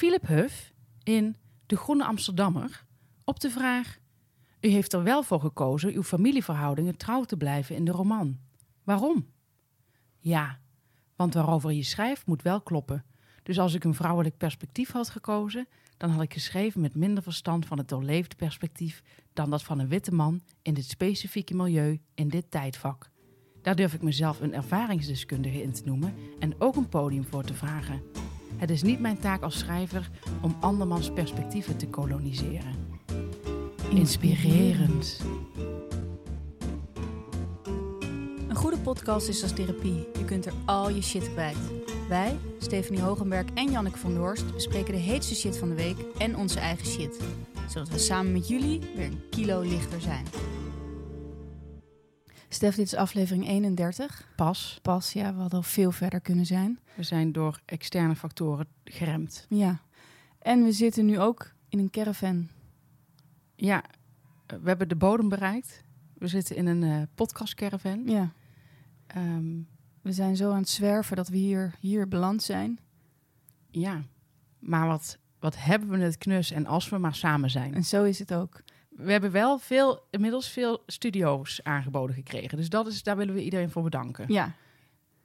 Philip Huff in De Groene Amsterdammer op de vraag: U heeft er wel voor gekozen uw familieverhoudingen trouw te blijven in de roman. Waarom? Ja, want waarover je schrijft moet wel kloppen. Dus als ik een vrouwelijk perspectief had gekozen, dan had ik geschreven met minder verstand van het doorleefde perspectief dan dat van een witte man in dit specifieke milieu in dit tijdvak. Daar durf ik mezelf een ervaringsdeskundige in te noemen en ook een podium voor te vragen. Het is niet mijn taak als schrijver om andermans perspectieven te koloniseren. Inspirerend. Een goede podcast is als therapie. Je kunt er al je shit kwijt. Wij, Stephanie Hogenberg en Janneke van der Horst, bespreken de heetste shit van de week en onze eigen shit. Zodat we samen met jullie weer een kilo lichter zijn. Stef, dit is aflevering 31. Pas, Pas, ja, we hadden al veel verder kunnen zijn. we zijn door externe factoren geremd. Ja. En we zitten nu ook in een caravan. Ja, we hebben de bodem bereikt. We zitten in een eh podcastcaravan. Ja. Ehm, We zijn zo aan het zwerven dat we hier, hier beland zijn. ja, maar wat, wat hebben we het knus en als we maar samen zijn. En zo is het ook. We hebben wel veel, inmiddels veel studio's aangeboden gekregen. Dus dat is, daar willen we iedereen voor bedanken. Ja.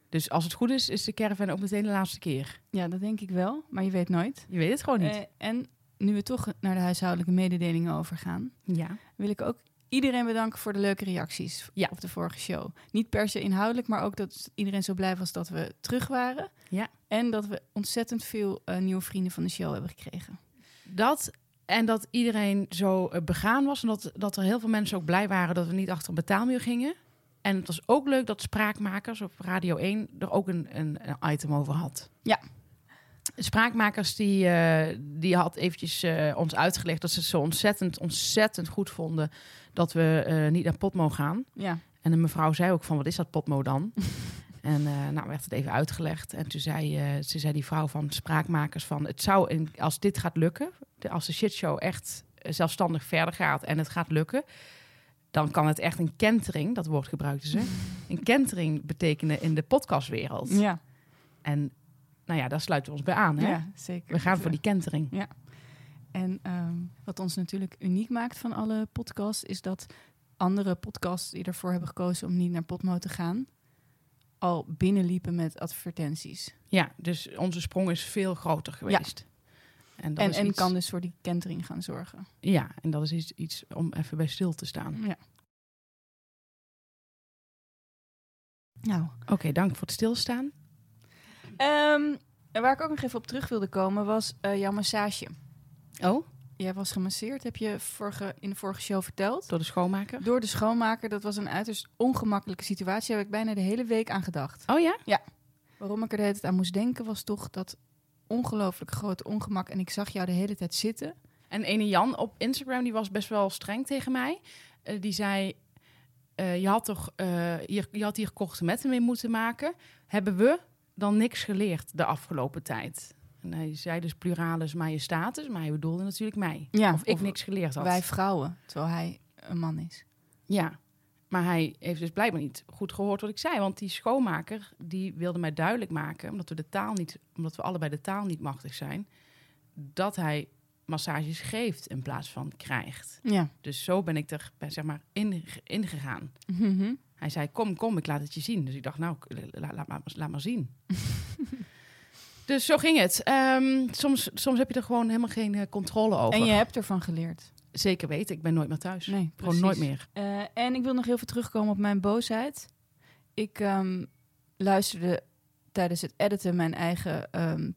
Dus als het goed is, is de caravan ook meteen de laatste keer. ja, dat denk ik wel, maar je weet nooit. Je weet het gewoon niet. Eh, en nu we toch naar de huishoudelijke mededelingen overgaan, ja. wil ik ook iedereen bedanken voor de leuke reacties Ja. op de vorige show. Niet per se inhoudelijk, maar ook dat iedereen zo blij was dat we terug waren. Ja. En dat we ontzettend veel eh, nieuwe vrienden van de show hebben gekregen. Dat en dat iedereen zo eh, begaan was. En dat, dat er heel veel mensen ook blij waren dat we niet achter een betaalmuur gingen. En het was ook leuk dat Spraakmakers op Radio 1 er ook een, een, een item over had. Ja. Spraakmakers die, eh, die had eventjes eh, ons uitgelegd dat ze het zo ontzettend, ontzettend goed vonden dat we niet naar Potmo gaan. Ja, En een mevrouw zei ook van, wat is dat Potmo dan? en eh, nou werd het even uitgelegd. En toen zei, eh, ze zei die vrouw van Spraakmakers van... het zou, in, als dit gaat lukken, de, als de shitshow echt eh, zelfstandig verder gaat en het gaat lukken... dan kan het echt een kentering, dat woord gebruikten ze... een kentering betekenen in de podcastwereld. ja, En nou ja, daar sluiten we ons bij aan. Hè? ja zeker. We gaan voor die kentering. En ehm, wat ons natuurlijk uniek maakt van alle podcasts, is dat andere podcasts die ervoor hebben gekozen om niet naar Podmo te gaan, al binnenliepen met advertenties. Ja, dus onze sprong is veel groter geweest. En, dat En, is en iets- kan dus voor die kentering gaan zorgen. Ja, en dat is iets, iets om even bij stil te staan. Ja. Nou, Oké, dank voor het stilstaan. En waar ik ook nog even op terug wilde komen was eh, jouw massage. Oh, Jij was gemasseerd, heb je vorige, in de vorige show verteld. door de schoonmaker? Door de schoonmaker. Dat was een uiterst ongemakkelijke situatie. Daar heb ik bijna de hele week aan gedacht. Oh ja? Waarom ik er de hele tijd aan moest denken was toch dat ongelooflijk grote ongemak. En ik zag jou de hele tijd zitten. En ene Jan op Instagram, die was best wel streng tegen mij. Eh, die zei, eh, je, had toch, eh, hier, je had hier korte metten mee moeten maken. Hebben we dan niks geleerd de afgelopen tijd? Hij zei dus pluralis majestatis, maar hij bedoelde natuurlijk mij. Ja, of ik of niks geleerd had. Wij vrouwen, terwijl hij een man is. Ja, maar hij heeft dus blijkbaar niet goed gehoord wat ik zei. Want die schoonmaker, die wilde mij duidelijk maken... omdat we, de taal niet, omdat we allebei de taal niet machtig zijn... dat hij massages geeft in plaats van krijgt. Ja. Dus zo ben ik er zeg maar, in, ingegaan. Mhm. Hij zei, kom, kom, ik laat het je zien. Dus ik dacht, nou, laat, maar, laat maar zien. dus zo ging het. Ehm, soms, soms heb je er gewoon helemaal geen eh, controle over. En je hebt ervan geleerd. Zeker weten, ik ben nooit meer thuis. Nee, gewoon nooit meer. Eh, en ik wil nog heel veel terugkomen op mijn boosheid. Ik ehm, luisterde tijdens het editen mijn eigen ehm,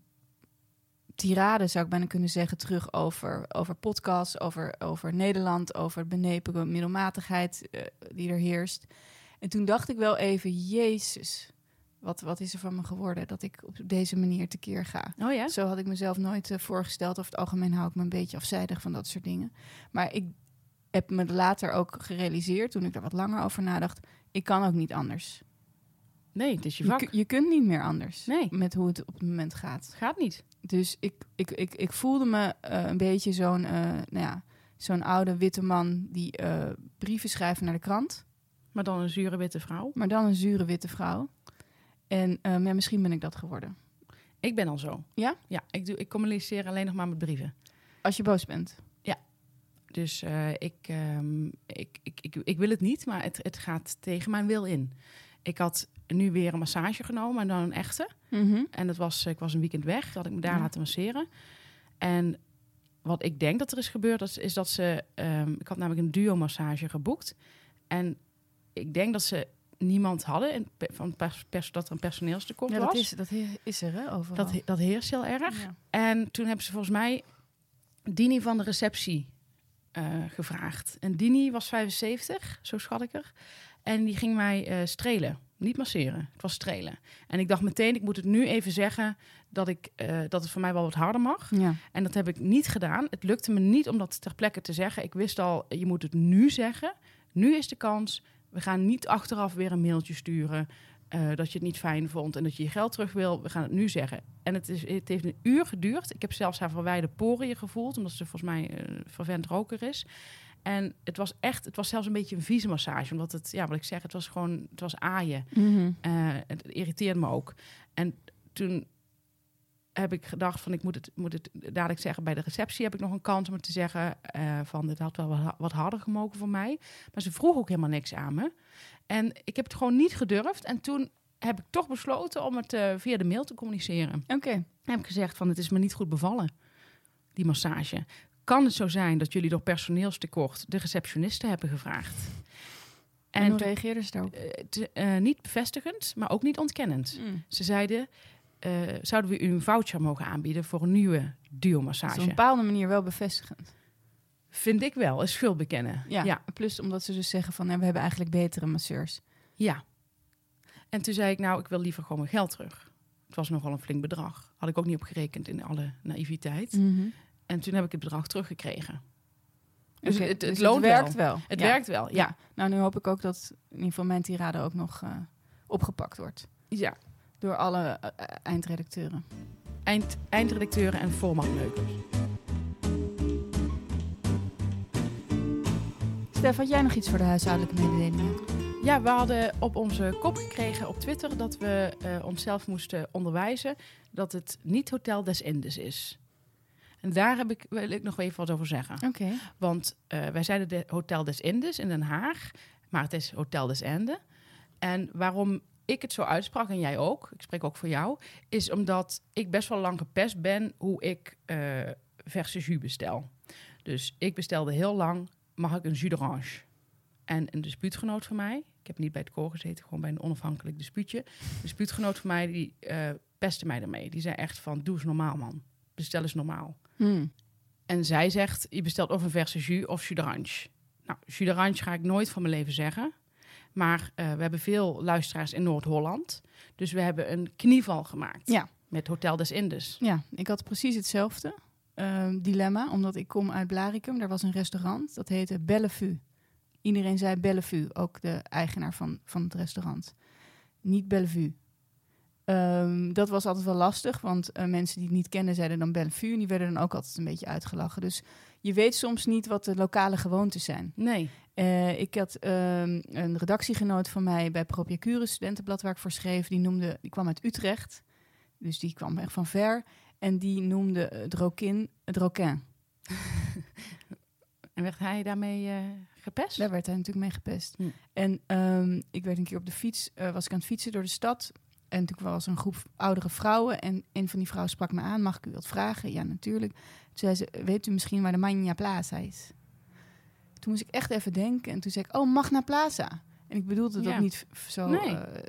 tirade, zou ik bijna kunnen zeggen, terug over, over podcasts, over, over Nederland, over benepen middelmatigheid eh, die er heerst. En toen dacht ik wel even, Jezus, wat, wat is er van me geworden dat ik op deze manier tekeer ga? Oh ja? Zo had ik mezelf nooit eh, voorgesteld. Over het algemeen hou ik me een beetje afzijdig van dat soort dingen. Maar ik heb me later ook gerealiseerd, toen ik er wat langer over nadacht, ik kan ook niet anders. Nee, het is je Je, vak. ku- je kunt niet meer anders Nee. met hoe het op het moment gaat. Gaat niet. Dus ik, ik, ik, ik voelde me eh, een beetje zo'n eh, nou ja, zo'n oude witte man die brieven schrijft naar de krant. Maar dan een zure witte vrouw. Maar dan een zure witte vrouw. En ehm, ja, misschien ben ik dat geworden. Ik ben al zo. Ja? Ja, ik, doe, ik communiceer alleen nog maar met brieven. Als je boos bent. Dus eh, ik, ehm, ik, ik, ik, ik wil het niet, maar het, het gaat tegen mijn wil in. Ik had nu weer een massage genomen, maar dan een echte. En dat was, ik was een weekend weg, had ik me daar Ja. laten masseren. En wat ik denk dat er is gebeurd, dat is, is dat ze... ehm, ik had namelijk een duo-massage geboekt. En ik denk dat ze niemand hadden, in, van pers, pers- dat er een personeelstekort Ja, was. dat is, dat is er, hè, overal. dat, dat heerst heel erg. Ja. En toen hebben ze volgens mij Dini van de receptie eh, gevraagd. En Dini was 75, zo schat ik er. En die ging mij eh, strelen. Niet masseren, het was strelen. En ik dacht meteen, ik moet het nu even zeggen dat, ik, eh, dat het voor mij wel wat harder mag. Ja. En dat heb ik niet gedaan. Het lukte me niet om dat ter plekke te zeggen. Ik wist al, je moet het nu zeggen. Nu is de kans. We gaan niet achteraf weer een mailtje sturen eh, dat je het niet fijn vond en dat je je geld terug wil. We gaan het nu zeggen. En het, is, het heeft een uur geduurd. Ik heb zelfs haar verwijde poriën gevoeld, omdat ze volgens mij een vervent roker is. En het was echt, het was zelfs een beetje een vieze massage, omdat het, ja, wat ik zeg, het was gewoon, het was aaien. Mhm. Eh, het irriteerde me ook. En toen heb ik gedacht van ik moet het, moet het dadelijk zeggen bij de receptie heb ik nog een kans om het te zeggen eh, van dit had wel wat, harder gemogen voor mij. Maar ze vroeg ook helemaal niks aan me. En ik heb het gewoon niet gedurfd. En toen heb ik toch besloten om het eh, via de mail te communiceren. Oké. En heb ik gezegd van het is me niet goed bevallen, die massage. Kan het zo zijn dat jullie door personeelstekort de receptioniste hebben gevraagd? En, En hoe reageerden ze daarop? eh, niet bevestigend, maar ook niet ontkennend. Mm. Ze zeiden, eh, zouden we u een voucher mogen aanbieden voor een nieuwe Dat is duo-massage? op een bepaalde manier wel bevestigend. Vind ik wel, is schuld bekennen. Ja. ja. Plus omdat ze dus zeggen van nou, we hebben eigenlijk betere masseurs. Ja. En toen zei ik, nou, ik wil liever gewoon mijn geld terug. Het was nogal een flink bedrag. Had ik ook niet op gerekend in alle naïviteit. Mhm. En toen heb ik het bedrag teruggekregen. Dus het- het dus loont werkt wel. Het Ja. werkt wel, ja. Ja. Nou, nu hoop ik ook dat in ieder geval mijn tirade ook nog eh, opgepakt wordt. Ja. Door alle eh, eindredacteuren. Eind, eindredacteuren en formatleukers. Stef, had jij nog iets voor de huishoudelijke mededelingen? Ja, we hadden op onze kop gekregen op Twitter dat we eh, onszelf moesten onderwijzen dat het niet Hotel des Indes is. En daar heb ik, wil ik nog even wat over zeggen. Oké. Want eh, wij zeiden de Hotel des Indes in Den Haag, maar het is Hotel des Ende. En waarom ik het zo uitsprak, en jij ook, ik spreek ook voor jou, is omdat ik best wel lang gepest ben hoe ik eh verse jus bestel. Dus ik bestelde heel lang, mag ik een jus d'orange? En een dispuutgenoot van mij, ik heb niet bij het koor gezeten, gewoon bij een onafhankelijk dispuutje. Een dispuutgenoot van mij, die eh pestte mij ermee. Die zei echt van, doe eens normaal man, bestel eens normaal. Hmm. En zij zegt, je bestelt of een verse jus of jus d'orange. Nou, jus d'orange ga ik nooit van mijn leven zeggen. Maar eh, we hebben veel luisteraars in Noord-Holland. Dus we hebben een knieval gemaakt Ja. met Hotel des Indes. Ja, ik had precies hetzelfde ehm, dilemma, omdat ik kom uit Blaricum. Daar was een restaurant, dat heette Bellevue. Iedereen zei Bellevue, ook de eigenaar van, van het restaurant. Niet Bellevue. Ehm, dat was altijd wel lastig, want eh, mensen die het niet kennen zeiden dan Bellevue... en die werden dan ook altijd een beetje uitgelachen. Dus je weet soms niet wat de lokale gewoontes zijn. Nee, Eh, ik had ehm, een redactiegenoot van mij bij Propiacurus, studentenblad waar ik voor schreef. Die, noemde, die kwam uit Utrecht, dus die kwam echt van ver. En die noemde het rokin het roquin. en werd hij daarmee eh, gepest? Daar werd hij natuurlijk mee gepest. Hm. En ehm, ik werd een keer op de fiets, eh, was ik aan het fietsen door de stad. En toen was er een groep oudere vrouwen. En een van die vrouwen sprak me aan, mag ik u wat vragen? Ja, natuurlijk. Toen zei ze, weet u misschien waar de Magna Plaza is? Toen moest ik echt even denken. En toen zei ik, oh, Magna Plaza. En ik bedoelde dat niet zo Nee. eh,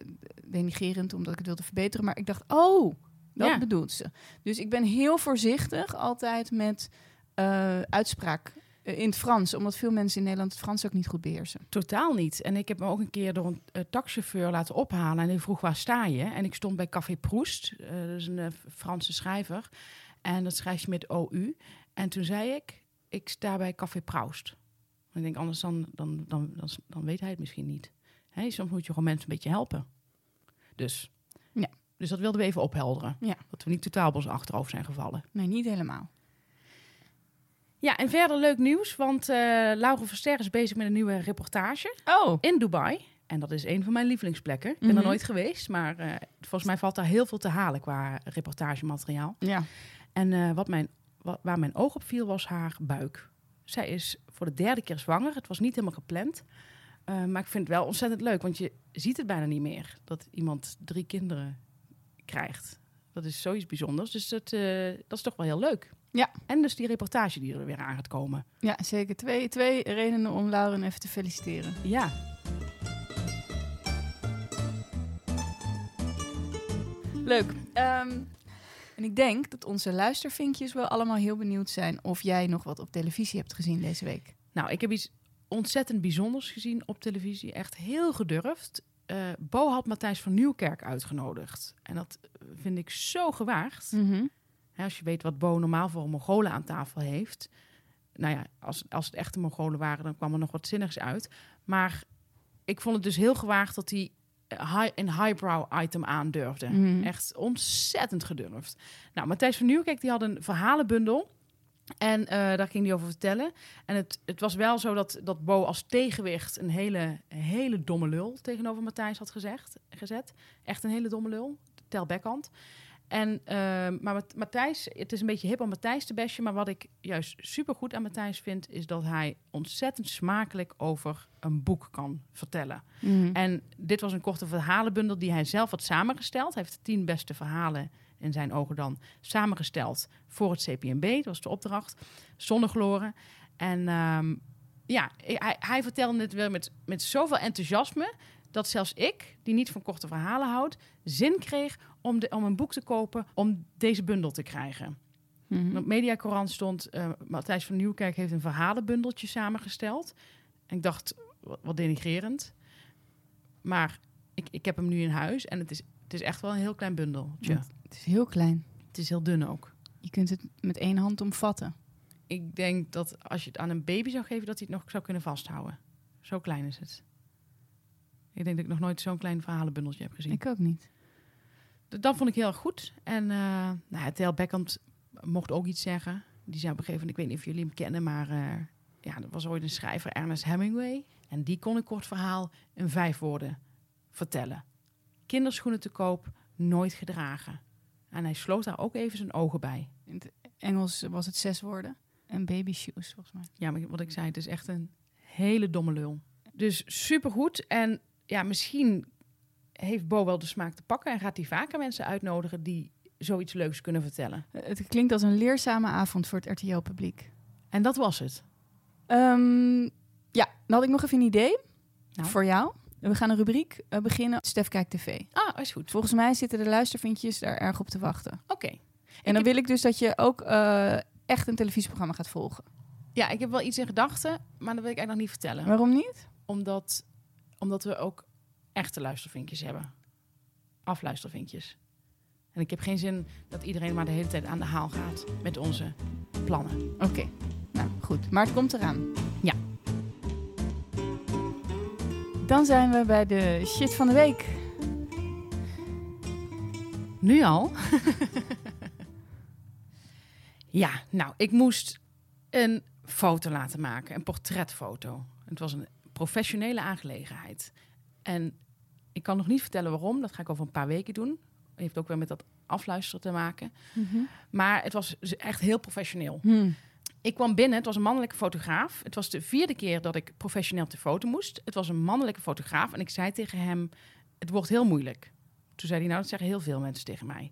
denigerend, omdat ik het wilde verbeteren. Maar ik dacht, oh, dat Ja. bedoelt ze. Dus ik ben heel voorzichtig altijd met eh, uitspraak eh, in het Frans. Omdat veel mensen in Nederland het Frans ook niet goed beheersen. Totaal niet. En ik heb me ook een keer door een eh, taxichauffeur laten ophalen. En die vroeg, waar sta je? En ik stond bij Café Proest. eh, dat is een Franse schrijver. En dat schrijf je met OU. En toen zei ik, ik sta bij Café Proust. Ik denk, anders dan, dan, dan, dan, dan weet hij het misschien niet. Soms moet je gewoon mensen een beetje helpen. Dus, Ja. dus dat wilden we even ophelderen. Ja. Dat we niet totaal op ons achterhoofd zijn gevallen. Nee, niet helemaal. Ja, en verder leuk nieuws. Want eh Laura Verster is bezig met een nieuwe reportage Oh, in Dubai. En dat is een van mijn lievelingsplekken. Ik ben er Mhm. nooit geweest, maar eh, volgens mij valt daar heel veel te halen qua reportagemateriaal. Ja. En eh, wat mijn, wa- waar mijn oog op viel was haar buik. Zij is voor de derde keer zwanger. Het was niet helemaal gepland. Eh, maar ik vind het wel ontzettend leuk, want je ziet het bijna niet meer. Dat iemand drie kinderen krijgt. Dat is zoiets bijzonders. Dus dat, eh, dat is toch wel heel leuk. Ja. En dus die reportage die er weer aan gaat komen. ja, zeker. Twee, twee redenen om Lauren even te feliciteren. Ja, Leuk. Ehm, en ik denk dat onze luistervinkjes wel allemaal heel benieuwd zijn of jij nog wat op televisie hebt gezien deze week. Nou, ik heb iets ontzettend bijzonders gezien op televisie. Echt heel gedurfd. Eh, Bo had Matthijs van Nieuwkerk uitgenodigd. En dat vind ik zo gewaagd. Mhm. Hè, als je weet wat Bo normaal voor Mongolen aan tafel heeft. Nou ja, als, als het echte Mongolen waren, dan kwam er nog wat zinnigs uit. Maar ik vond het dus heel gewaagd dat hij high, een highbrow item aandurfde. Mhm. Echt ontzettend gedurfd. Nou, Matthijs van Nieuwkerk die had een verhalenbundel. En eh, daar ging hij over vertellen. En het, het was wel zo dat, dat Bo als tegenwicht een hele, hele domme lul tegenover Matthijs had gezegd, gezet. Echt een hele domme lul. Tel backhand. En, eh, maar Mat- Matthijs, het is een beetje hip om Matthijs te bashen. Maar wat ik juist supergoed aan Matthijs vind, is dat hij ontzettend smakelijk over een boek kan vertellen. Mhm. En dit was een korte verhalenbundel die hij zelf had samengesteld. Hij heeft de tien beste verhalen in zijn ogen dan samengesteld voor het CPNB. Dat was de opdracht. Zonnegloren. En ehm, ja, hij, hij vertelde het weer met, met zoveel enthousiasme... dat zelfs ik, die niet van korte verhalen houdt... zin kreeg om, de, om een boek te kopen om deze bundel te krijgen. Mhm. Op Mediacorant stond... eh, Matthijs van Nieuwkerk heeft een verhalenbundeltje samengesteld. En ik dacht, wat, wat denigrerend. Maar ik, ik heb hem nu in huis en het is, het is echt wel een heel klein bundeltje. Het is heel klein. Het is heel dun ook. Je kunt het met één hand omvatten. Ik denk dat als je het aan een baby zou geven, dat hij het nog zou kunnen vasthouden. Zo klein is het. Ik denk dat ik nog nooit zo'n klein verhalenbundeltje heb gezien. Ik ook niet. Dat vond ik heel erg goed. En eh nou, Tel Beckhand mocht ook iets zeggen. Die zei op een gegeven moment, ik weet niet of jullie hem kennen, maar eh, ja, er was ooit een schrijver, Ernest Hemingway. En die kon een kort verhaal in vijf woorden vertellen. Kinderschoenen te koop, nooit gedragen. En hij sloot daar ook even zijn ogen bij. In het Engels was het zes woorden. En baby shoes, volgens mij. Ja, maar wat ik zei, het is echt een hele domme lul. Dus supergoed. En ja, misschien heeft Bo wel de smaak te pakken en gaat hij vaker mensen uitnodigen die zoiets leuks kunnen vertellen. Eh, Het klinkt als een leerzame avond voor het RTL-publiek. En dat was het. Ehm, ja, dan had ik nog even een idee Nou. voor jou. We gaan een rubriek eh, beginnen. Stef kijkt tv. Ah, is goed. Volgens mij zitten de luistervindjes daar erg op te wachten. Oké. En dan wil ik dus dat je ook eh, echt een televisieprogramma gaat volgen. Ja, ik heb wel iets in gedachten, maar dat wil ik eigenlijk nog niet vertellen. Waarom niet? Omdat, omdat we ook echte luistervinkjes hebben. Afluistervinkjes. En ik heb geen zin dat iedereen maar de hele tijd aan de haal gaat met onze plannen. Oké, nou goed. Maar het komt eraan. Ja. Dan zijn we bij de shit van de week. Nu al? ja, nou, ik moest een foto laten maken, een portretfoto. Het was een professionele aangelegenheid. En ik kan nog niet vertellen waarom, dat ga ik over een paar weken doen. Heeft ook weer met dat afluisteren te maken. Maar het was echt heel professioneel. Hm. Ik kwam binnen, het was een mannelijke fotograaf. Het was de vierde keer dat ik professioneel te foto moest. Het was een mannelijke fotograaf en ik zei tegen hem, het wordt heel moeilijk. Toen zei hij, nou dat zeggen heel veel mensen tegen mij.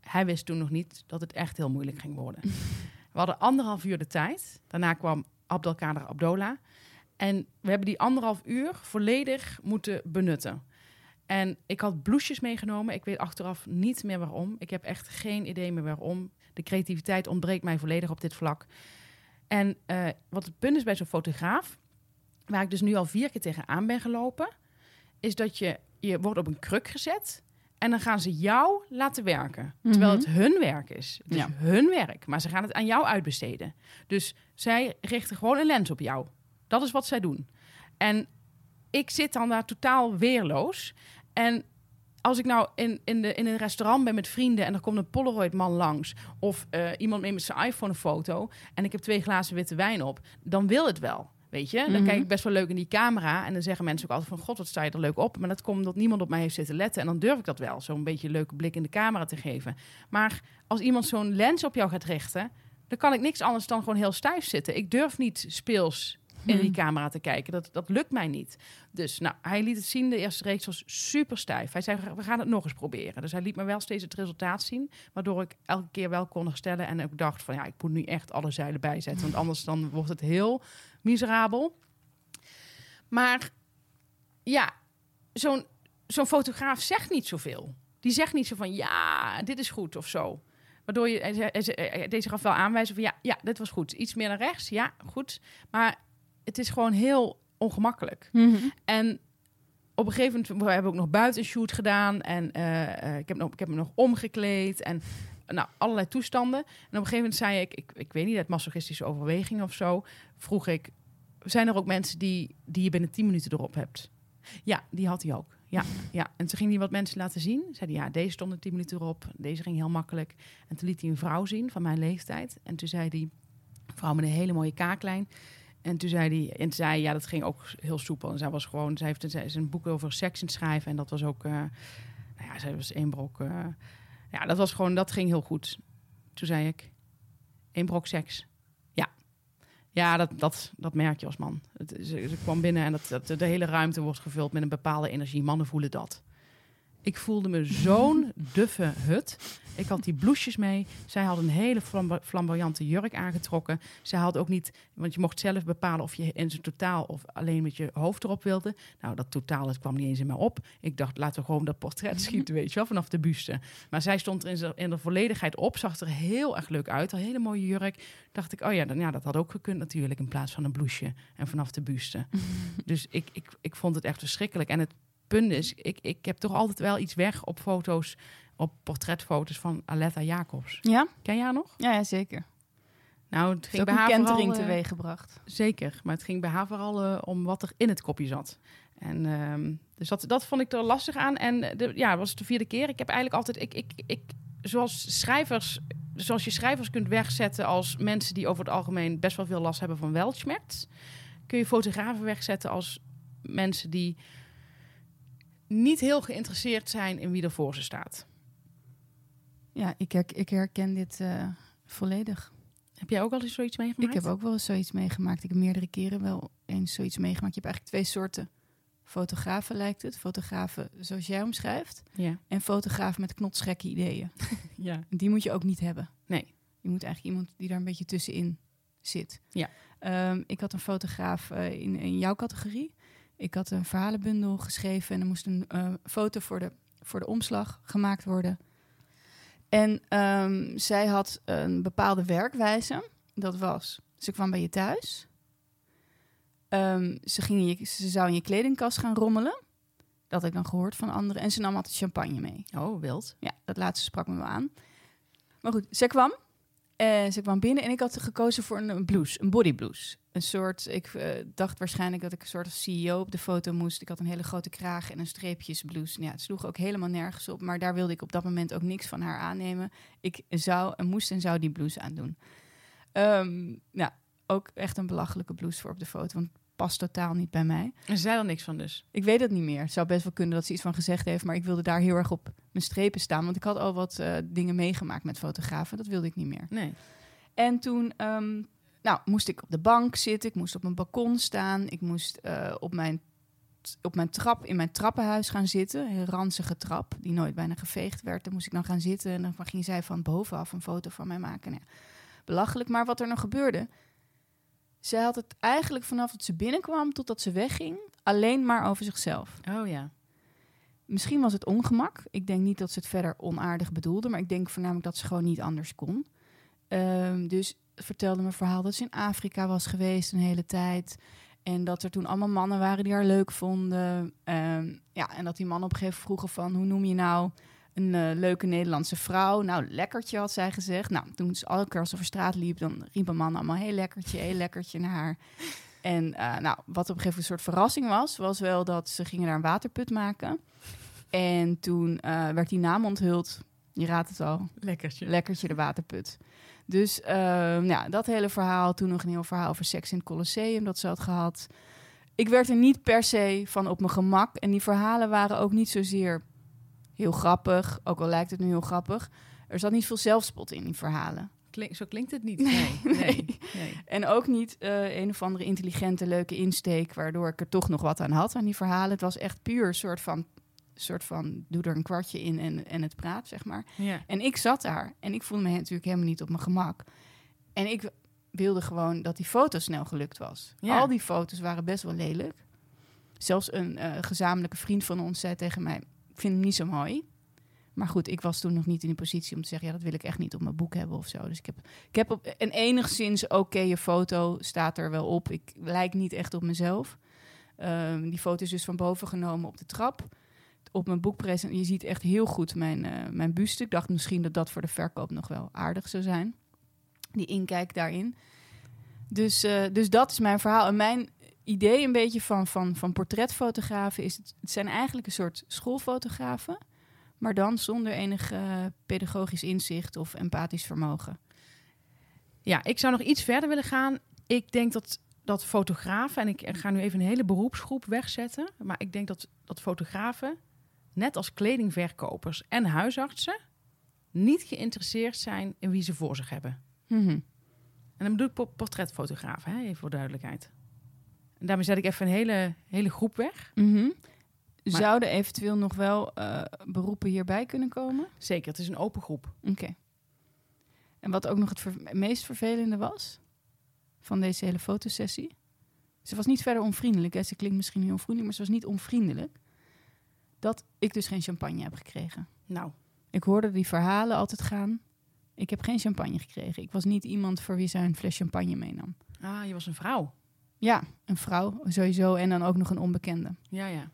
Hij wist toen nog niet dat het echt heel moeilijk ging worden. We hadden anderhalf uur de tijd. Daarna kwam Abdelkader Abdola. En we hebben die anderhalf uur volledig moeten benutten. En ik had blouses meegenomen. Ik weet achteraf niet meer waarom. Ik heb echt geen idee meer waarom. De creativiteit ontbreekt mij volledig op dit vlak. En eh, wat het punt is bij zo'n fotograaf, waar ik dus nu al vier keer tegenaan ben gelopen, is dat je, je wordt op een kruk gezet en dan gaan ze jou laten werken. Terwijl het hun werk is. Het is Ja. hun werk, maar ze gaan het aan jou uitbesteden. Dus zij richten gewoon een lens op jou. Dat is wat zij doen. En ik zit dan daar totaal weerloos. En als ik nou in, in, de, in een restaurant ben met vrienden en er komt een Polaroid-man langs, of eh, iemand neemt met zijn iPhone een foto en ik heb twee glazen witte wijn op, dan wil het wel. Weet je, dan Mhm. kijk ik best wel leuk in die camera. En dan zeggen mensen ook altijd van... God, wat sta je er leuk op. Maar dat komt omdat niemand op mij heeft zitten letten. En dan durf ik dat wel. Zo'n beetje een leuke blik in de camera te geven. Maar als iemand zo'n lens op jou gaat richten... dan kan ik niks anders dan gewoon heel stijf zitten. Ik durf niet speels in die camera te kijken. Dat, dat lukt mij niet. Dus nou, hij liet het zien. De eerste reeks was super stijf. Hij zei, we gaan het nog eens proberen. Dus hij liet me wel steeds het resultaat zien. Waardoor ik elke keer wel kon herstellen. En ook dacht van, ja, ik moet nu echt alle zeilen bijzetten. Want anders dan wordt het heel miserabel. Maar ja, zo'n zo'n fotograaf zegt niet zoveel. Die zegt niet zo van, ja, dit is goed of zo. Waardoor je, hij, hij, hij, hij deed zich af wel aanwijzen van, ja, ja, dit was goed. Iets meer naar rechts, ja, goed. Maar het is gewoon heel ongemakkelijk. Mhm. En op een gegeven moment we hebben we ook nog buiten shoot gedaan. En eh, eh, ik, heb nog, ik heb me nog omgekleed. En nou, allerlei toestanden. En op een gegeven moment zei ik, ik, ik weet niet, uit masochistische overweging of zo, vroeg ik, zijn er ook mensen die, die je binnen 10 minuten erop hebt? Ja, die had hij ook. Ja, ja. En toen ging hij wat mensen laten zien. Zei hij, ja, deze stond er 10 minuten erop. Deze ging heel makkelijk. En toen liet hij een vrouw zien van mijn leeftijd. En toen zei hij, een vrouw met een hele mooie kaaklijn. En toen zei hij, en zei ja, dat ging ook heel soepel. En zij was gewoon, zij heeft een, een boek over seks in het schrijven. En dat was ook, eh, nou ja, zij was één brok. eh, ja, dat was gewoon, dat ging heel goed. Toen zei ik, één brok seks. Ja. Ja, dat, dat, dat merk je als man. Het, ze, ze kwam binnen en dat, dat, de hele ruimte wordt gevuld met een bepaalde energie. Mannen voelen dat. Ik voelde me zo'n duffe hut. Ik had die blouses mee. Zij had een hele flambo- flamboyante jurk aangetrokken. Zij had ook niet, want je mocht zelf bepalen of je in zijn totaal of alleen met je hoofd erop wilde. Nou, dat totaal, het kwam niet eens in mij op. Ik dacht, laten we gewoon dat portret schieten, weet je wel, vanaf de buste. Maar zij stond er in, de volledigheid op, zag er heel erg leuk uit. Een hele mooie jurk. Dacht ik, oh ja, dan, ja, dat had ook gekund natuurlijk in plaats van een blouseje en vanaf de buste. dus ik, ik, ik vond het echt verschrikkelijk. En het punt is, ik, ik heb toch altijd wel iets weg op foto's, op portretfoto's van Aletta Jacobs. Ja? Ken jij haar nog? Ja, ja, zeker. Nou, het ging bij een haar kentering vooral, eh, teweeggebracht. Zeker, maar het ging bij haar vooral eh, om wat er in het kopje zat. En ehm, dus dat, dat vond ik er lastig aan. En de, ja, het was de vierde keer. Ik heb eigenlijk altijd, ik, ik, ik, zoals schrijvers, zoals je schrijvers kunt wegzetten als mensen die over het algemeen best wel veel last hebben van weltschmerz, kun je fotografen wegzetten als mensen die niet heel geïnteresseerd zijn in wie er voor ze staat. Ja, ik, her- ik herken dit eh, volledig. Heb jij ook al eens zoiets meegemaakt? Ik heb ook wel eens zoiets meegemaakt. Ik heb meerdere keren wel eens zoiets meegemaakt. Je hebt eigenlijk twee soorten fotografen, lijkt het. Fotografen zoals jij omschrijft. Ja. En fotografen met knotsgekke ideeën. ja. Die moet je ook niet hebben. Nee. Je moet eigenlijk iemand die daar een beetje tussenin zit. Ja. Ehm, ik had een fotograaf eh, in, in jouw categorie. Ik had een verhalenbundel geschreven en er moest een eh, foto voor de, voor de omslag gemaakt worden. En ehm, zij had een bepaalde werkwijze. Dat was, ze kwam bij je thuis. Ehm, ze, ging in je, ze zou in je kledingkast gaan rommelen. Dat had ik dan gehoord van anderen. En ze nam altijd champagne mee. Oh, wild. Ja, dat laatste sprak me wel aan. Maar goed, zij kwam. En ze kwam binnen en ik had gekozen voor een, blouse, een body blouse. Een soort, ik eh, dacht waarschijnlijk dat ik een soort CEO op de foto moest. Ik had een hele grote kraag en een streepjesblouse. Ja, het sloeg ook helemaal nergens op, maar daar wilde ik op dat moment ook niks van haar aannemen. Ik zou en moest en zou die blouse aandoen. Ehm nou, ook echt een belachelijke blouse voor op de foto, want past totaal niet bij mij. En ze zei er niks van dus. Ik weet het niet meer. Het zou best wel kunnen dat ze iets van gezegd heeft, maar ik wilde daar heel erg op mijn strepen staan. Want ik had al wat eh, dingen meegemaakt met fotografen. Dat wilde ik niet meer. Nee. En toen ehm, nou, moest ik op de bank zitten. Ik moest op mijn balkon staan. Ik moest eh, op, mijn, op mijn trap in mijn trappenhuis gaan zitten. Een ranzige trap die nooit bijna geveegd werd. Daar moest ik dan gaan zitten. En dan ging zij van bovenaf een foto van mij maken. Nou, belachelijk. Maar wat er nog gebeurde... Zij had het eigenlijk vanaf dat ze binnenkwam totdat ze wegging... alleen maar over zichzelf. Oh ja. Misschien was het ongemak. Ik denk niet dat ze het verder onaardig bedoelde, maar ik denk voornamelijk dat ze gewoon niet anders kon. Ehm, dus vertelde me verhaal dat ze in Afrika was geweest een hele tijd. En dat er toen allemaal mannen waren die haar leuk vonden. Ehm, ja, en dat die mannen op een gegeven moment vroegen van... hoe noem je nou een eh, leuke Nederlandse vrouw? Nou, lekkertje had zij gezegd. Nou, toen ze elke keer als ze over straat liep... dan riepen mannen allemaal heel lekkertje, heel lekkertje naar haar. En eh, nou, wat op een gegeven moment een soort verrassing was... was wel dat ze gingen daar een waterput maken... En toen eh, werd die naam onthuld Je raadt het al. Lekkertje. Lekkertje de waterput. Dus ehm, ja, dat hele verhaal. Toen nog een heel verhaal over seks in het Colosseum dat ze had gehad. Ik werd er niet per se van op mijn gemak. En die verhalen waren ook niet zozeer heel grappig. Ook al lijkt het nu heel grappig. Er zat niet veel zelfspot in die verhalen. Klink- zo klinkt het niet. Nee, Nee, nee. nee. nee. En ook niet eh, een of andere intelligente, leuke insteek... waardoor ik er toch nog wat aan had aan die verhalen. Het was echt puur een soort van... soort van doe er een kwartje in en, en het praat, zeg maar. Ja. En ik zat daar en ik voelde me natuurlijk helemaal niet op mijn gemak. En ik wilde gewoon dat die foto snel gelukt was. Ja. Al die foto's waren best wel lelijk. Zelfs een eh, gezamenlijke vriend van ons zei tegen mij: vind hem niet zo mooi. Maar goed, ik was toen nog niet in de positie om te zeggen: Ja, dat wil ik echt niet op mijn boek hebben of zo. Dus ik heb, ik heb op een enigszins oké foto staat er wel op. Ik lijk niet echt op mezelf. Ehm, die foto is dus van boven genomen op de trap op mijn boekpresentatie. Je ziet echt heel goed mijn, eh, mijn buste. Ik dacht misschien dat dat voor de verkoop nog wel aardig zou zijn. Die inkijk daarin. Dus, eh, dus dat is mijn verhaal. En mijn idee een beetje van, van, van portretfotografen is... Het, het zijn eigenlijk een soort schoolfotografen... maar dan zonder enig eh, pedagogisch inzicht of empathisch vermogen. ja, ik zou nog iets verder willen gaan. Ik denk dat, dat fotografen, en ik ga nu even een hele beroepsgroep wegzetten, maar ik denk dat, dat fotografen, net als kledingverkopers en huisartsen, niet geïnteresseerd zijn in wie ze voor zich hebben. Mhm. En dan bedoel ik po- portretfotografen, hè, even voor duidelijkheid. En daarmee zet ik even een hele, hele groep weg. Mhm. Zouden eventueel nog wel eh, beroepen hierbij kunnen komen? Zeker, het is een open groep. Oké. En wat ook nog het ver- meest vervelende was van deze hele fotosessie. Ze was niet verder onvriendelijk. Hè? Ze klinkt misschien heel vriendelijk, maar ze was niet onvriendelijk. Dat ik dus geen champagne heb gekregen. Nou, Ik hoorde die verhalen altijd gaan. Ik heb geen champagne gekregen. Ik was niet iemand voor wie zij een fles champagne meenam. ah, je was een vrouw. Ja, een vrouw sowieso en dan ook nog een onbekende. Ja, ja.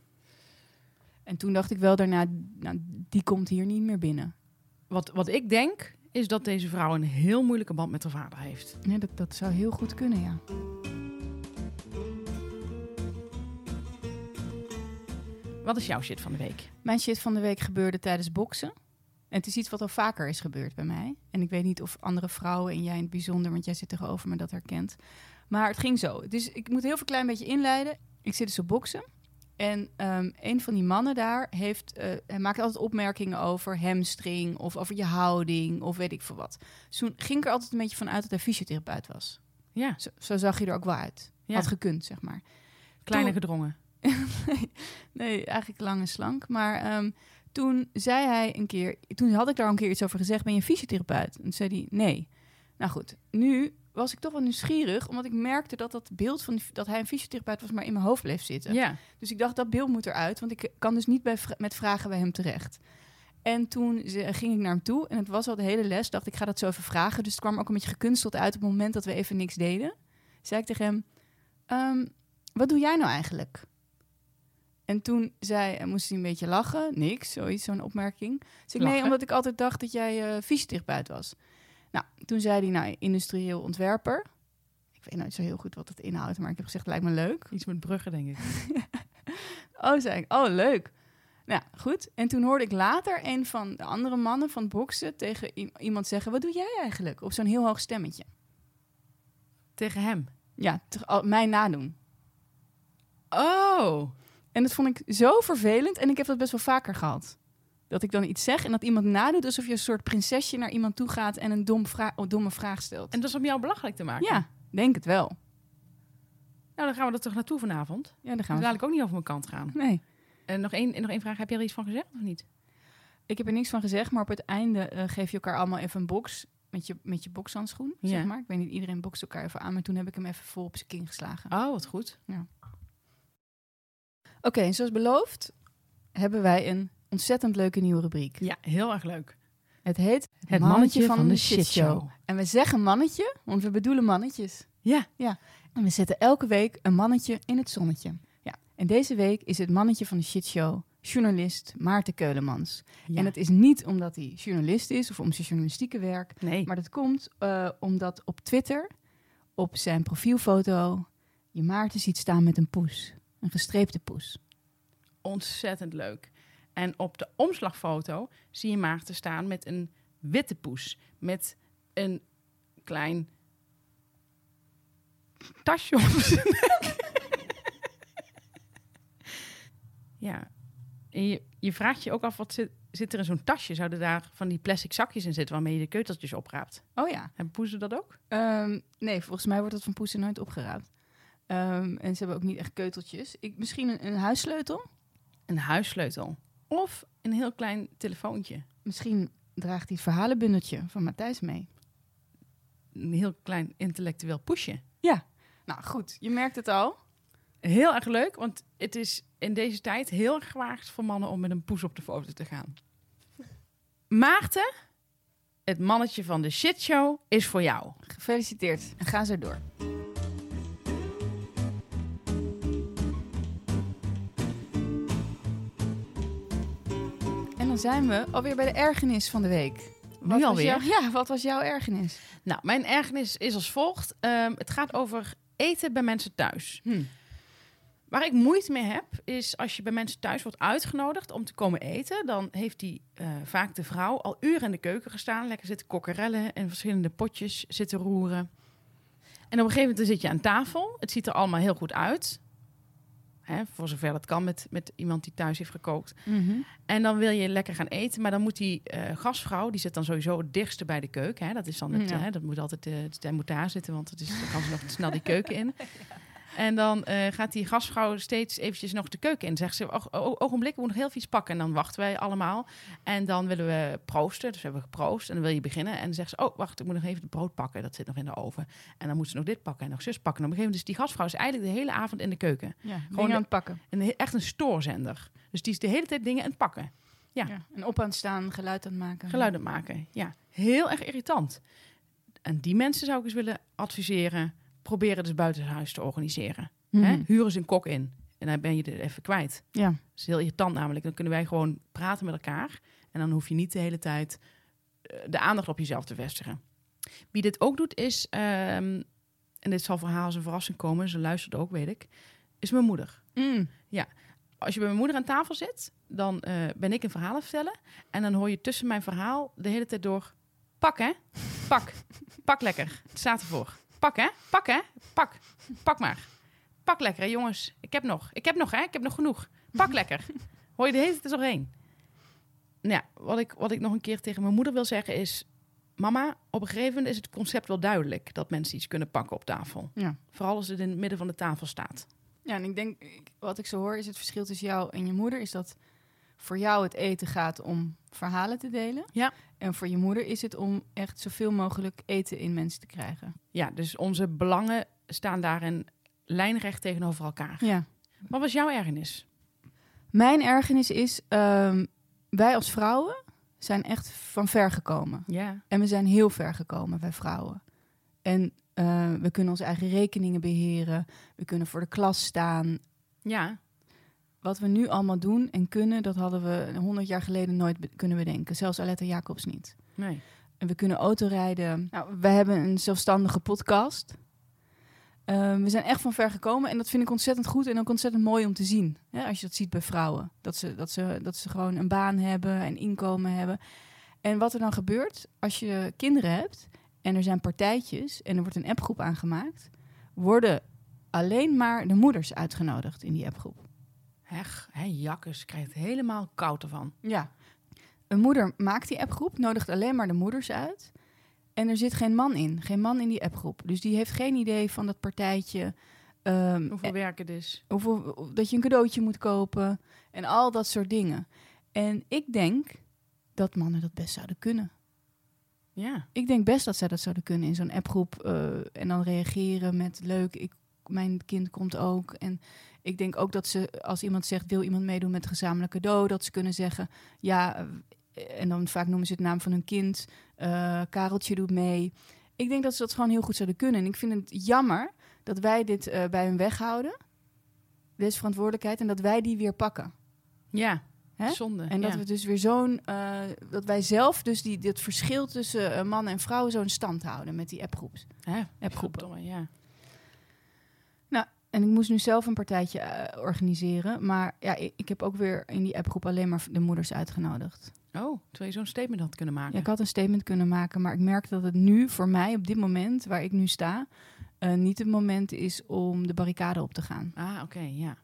En toen dacht ik wel daarna, nou, die komt hier niet meer binnen. Wat, wat ik denk, is dat deze vrouw een heel moeilijke band met haar vader heeft. Nee, dat, dat zou heel goed kunnen, ja. Wat is jouw shit van de week? Mijn shit van de week gebeurde tijdens boksen. En het is iets wat al vaker is gebeurd bij mij. En ik weet niet of andere vrouwen en jij in het bijzonder, want jij zit tegenover me, dat herkent. Maar het ging zo. Dus ik moet heel veel klein beetje inleiden. Ik zit dus op boksen. En ehm, een van die mannen daar heeft, eh, hij maakt altijd opmerkingen over hamstring of over je houding of weet ik veel wat. Dus toen ging ik er altijd een beetje van uit dat hij fysiotherapeut was. Ja, Zo, zo zag hij er ook wel uit. Ja. Had gekund, zeg maar. kleine Toen- gedrongen. nee, nee, eigenlijk lang en slank. Maar ehm, toen zei hij een keer, toen had ik daar een keer iets over gezegd, ben je fysiotherapeut? En toen zei hij nee. Nou goed, nu was ik toch wel nieuwsgierig, omdat ik merkte dat dat beeld van dat hij een fysiotherapeut was, maar in mijn hoofd bleef zitten. Ja, Dus ik dacht, dat beeld moet eruit, want ik kan dus niet bij, met vragen bij hem terecht. En toen ging ik naar hem toe en het was al de hele les, dacht ik ga dat zo even vragen. Dus het kwam ook een beetje gekunsteld uit op het moment dat we even niks deden. Zei ik tegen hem, "Ehm, wat doe jij nou eigenlijk? En toen zei, en moest hij een beetje lachen, niks, zoiets, zo'n opmerking. Dus ik, nee, omdat ik altijd dacht dat jij eh fysiotherapeut was. Nou, toen zei hij, nou, industrieel ontwerper. Ik weet nooit zo heel goed wat dat inhoudt, maar ik heb gezegd, lijkt me leuk. iets met bruggen, denk ik. Oh, zei ik. Oh, leuk. Nou, goed. En toen hoorde ik later een van de andere mannen van het boksen tegen iemand zeggen: Wat doe jij eigenlijk? Op zo'n heel hoog stemmetje. Tegen hem. Ja, te- al- mij nadoen. Oh, En dat vond ik zo vervelend. En ik heb dat best wel vaker gehad. Dat ik dan iets zeg en dat iemand nadoet alsof je een soort prinsesje naar iemand toe gaat en een dom vra- oh, domme vraag stelt. en dat is om jou belachelijk te maken? ja, denk het wel. Nou, dan gaan we er toch naartoe vanavond. Ja, Dan gaan we. dadelijk ook niet over mijn kant gaan. Nee, En nog één, en nog één vraag. Heb jij er iets van gezegd of niet? ik heb er niks van gezegd, maar op het einde eh, geef je elkaar allemaal even een box met je, met je bokshandschoen, Ja. zeg maar. Ik weet niet, iedereen bokst elkaar even aan, maar toen heb ik hem even vol op zijn kin geslagen. Oh, wat goed. Oké, en zoals beloofd hebben wij een ontzettend leuke nieuwe rubriek. Ja, heel erg leuk. Het heet Het mannetje van de shitshow. En we zeggen mannetje, want we bedoelen mannetjes. Ja. Ja. En we zetten elke week een mannetje in het zonnetje. Ja. En deze week is het mannetje van de shitshow journalist Maarten Keulemans. ja. En het is niet omdat hij journalist is of om zijn journalistieke werk. Nee. Maar dat komt eh, omdat op Twitter, op zijn profielfoto, je Maarten ziet staan met een poes. Een gestreepte poes. Ontzettend leuk. En op de omslagfoto zie je Maarten staan met een witte poes. Met een klein tasje op zijn nek. ja. En je, je vraagt je ook af, wat zit, zit er in zo'n tasje? Zouden daar van die plastic zakjes in zitten waarmee je de keuteltjes opraapt? Oh ja. Hebben poezen dat ook? Ehm, nee, volgens mij wordt dat van poesen nooit opgeraapt. Ehm, en ze hebben ook niet echt keuteltjes. Ik, misschien een, een huissleutel? Een huissleutel. Of een heel klein telefoontje. Misschien draagt hij het verhalenbundeltje van Matthijs mee. Een heel klein intellectueel poesje. Ja. Nou goed, je merkt het al. Heel erg leuk, want het is in deze tijd heel erg gewaagd voor mannen om met een poes op de foto te gaan. Maarten, het mannetje van de shitshow, is voor jou. Gefeliciteerd. En ga zo door. Dan zijn we alweer bij de ergernis van de week. Nu Wat alweer? jouw- ja, wat was jouw ergernis? Nou, mijn ergernis is als volgt. Ehm, het gaat over eten bij mensen thuis. Hm. Waar ik moeite mee heb, is als je bij mensen thuis wordt uitgenodigd om te komen eten, dan heeft die eh, vaak de vrouw al uren in de keuken gestaan, lekker zitten kokkerellen en verschillende potjes zitten roeren. En op een gegeven moment zit je aan tafel. Het ziet er allemaal heel goed uit. Hè, voor zover dat kan met, met iemand die thuis heeft gekookt. En dan wil je lekker gaan eten, maar dan moet die eh, gastvrouw, die zit dan sowieso het dichtste bij de keuken. Hè? Dat is dan het, Ja. hè, dat moet altijd, eh zij moet daar zitten, want het is, dan kan ze nog snel die keuken in. En dan eh, gaat die gastvrouw steeds eventjes nog de keuken in. Zegt ze, "Och, o- ogenblik, we moeten nog heel vies pakken. En dan wachten wij allemaal. En dan willen we proosten. Dus we hebben geproost. En dan wil je beginnen. En dan zegt ze, oh, wacht, ik moet nog even het brood pakken. Dat zit nog in de oven. En dan moet ze nog dit pakken en nog zus pakken. En op een gegeven moment is die gastvrouw is eigenlijk de hele avond in de keuken. Ja, Gewoon de- aan het pakken. En he- echt een stoorzender. Dus die is de hele tijd dingen aan het pakken. Ja. Ja. En op aan het staan, geluid aan het maken. Geluiden maken. Ja, heel erg irritant. En die mensen zou ik eens willen adviseren. Probeer het dus buitenshuis te organiseren. Mhm. Hè? Huur eens een kok in. En dan ben je er even kwijt. Ja. Dat is heel irritant namelijk. Dan kunnen wij gewoon praten met elkaar. En dan hoef je niet de hele tijd eh, de aandacht op jezelf te vestigen. Wie dit ook doet is, ehm, en dit zal voor haar als een verrassing komen, ze luistert ook, weet ik, is mijn moeder. Mm. Als je bij mijn moeder aan tafel zit, dan eh, ben ik een verhaal aan het vertellen. En dan hoor je tussen mijn verhaal de hele tijd door... Pak, hè? Pak. Pak lekker. Het staat ervoor. Pak, hè? Pak, hè? Pak. Pak maar. Pak lekker, hè, jongens. Ik heb nog. Ik heb nog, hè? Ik heb nog genoeg. Pak lekker. Hoor je de hele tijd doorheen. Nou ja, wat ik, wat ik nog een keer tegen mijn moeder wil zeggen is... Mama, op een gegeven moment is het concept wel duidelijk... dat mensen iets kunnen pakken op tafel. Ja. Vooral als het in het midden van de tafel staat. Ja, en ik denk, wat ik zo hoor, is het verschil tussen jou en je moeder, is dat voor jou het eten gaat om verhalen te delen. Ja. En voor je moeder is het om echt zoveel mogelijk eten in mensen te krijgen. Ja, dus onze belangen staan daarin lijnrecht tegenover elkaar. Ja. Wat was jouw ergernis? Mijn ergernis is, ehm, wij als vrouwen zijn echt van ver gekomen. Ja. En we zijn heel ver gekomen, wij vrouwen. En eh, we kunnen onze eigen rekeningen beheren. We kunnen voor de klas staan. Ja. Wat we nu allemaal doen en kunnen, dat hadden we honderd jaar geleden nooit be- kunnen bedenken. Zelfs Aletta Jacobs niet. Nee. En we kunnen autorijden. Nou, we hebben een zelfstandige podcast. Ehm, we zijn echt van ver gekomen en dat vind ik ontzettend goed en ook ontzettend mooi om te zien. Hè, als je dat ziet bij vrouwen. Dat ze, dat, ze, dat ze gewoon een baan hebben en inkomen hebben. En wat er dan gebeurt als je kinderen hebt en er zijn partijtjes en er wordt een appgroep aangemaakt, worden alleen maar de moeders uitgenodigd in die appgroep. Hech, hè, jakkes, krijgt helemaal koud ervan. Ja. Een moeder maakt die appgroep, nodigt alleen maar de moeders uit. En er zit geen man in, geen man in die appgroep. Dus die heeft geen idee van dat partijtje. ehm, Hoeveel werk het is. hoeveel, dat je een cadeautje moet kopen en al dat soort dingen. En ik denk dat mannen dat best zouden kunnen. Ja. Ik denk best dat zij dat zouden kunnen in zo'n appgroep. eh, en dan reageren met leuk, ik, mijn kind komt ook. En ik denk ook dat ze, als iemand zegt, wil iemand meedoen met een gezamenlijk cadeau, dat ze kunnen zeggen, ja, eh, en dan vaak noemen ze het naam van hun kind, eh, Kareltje doet mee. Ik denk dat ze dat gewoon heel goed zouden kunnen. En ik vind het jammer dat wij dit eh, bij hun weghouden, deze verantwoordelijkheid, en dat wij die weer pakken. Ja. Hè? Zonde. En dat ja. we dus weer zo'n. dat wij zelf dus die, dit verschil tussen mannen en vrouwen zo'n stand houden met die appgroeps. Hè? Appgroepen. Ja. En ik moest nu zelf een partijtje eh, organiseren. Maar ja, ik, ik heb ook weer in die appgroep alleen maar de moeders uitgenodigd. Oh, terwijl je zo'n statement had kunnen maken. Ja, ik had een statement kunnen maken, maar ik merk dat het nu voor mij, op dit moment waar ik nu sta, eh, niet het moment is om de barricade op te gaan. Ah, oké, ja.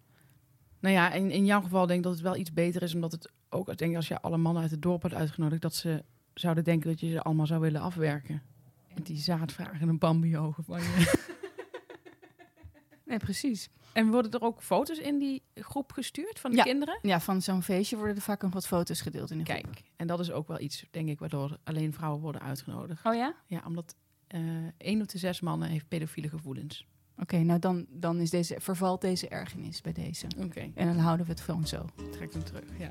Nou ja, in, in jouw geval denk ik dat het wel iets beter is, omdat het ook, ik denk als je alle mannen uit het dorp had uitgenodigd, dat ze zouden denken dat je ze allemaal zou willen afwerken. Met die zaadvragen en een bambi-ogen van je. Nee, precies. en worden er ook foto's in die groep gestuurd van de Ja. kinderen? Ja, van zo'n feestje worden er vaak nog wat foto's gedeeld in de groep. Kijk, en dat is ook wel iets, denk ik, waardoor alleen vrouwen worden uitgenodigd. Oh ja? Ja, omdat eh één op de zes mannen heeft pedofiele gevoelens. Oké, nou dan, dan is deze, vervalt deze ergernis bij deze. Oké, En dan houden we het gewoon zo. trek hem terug, ja.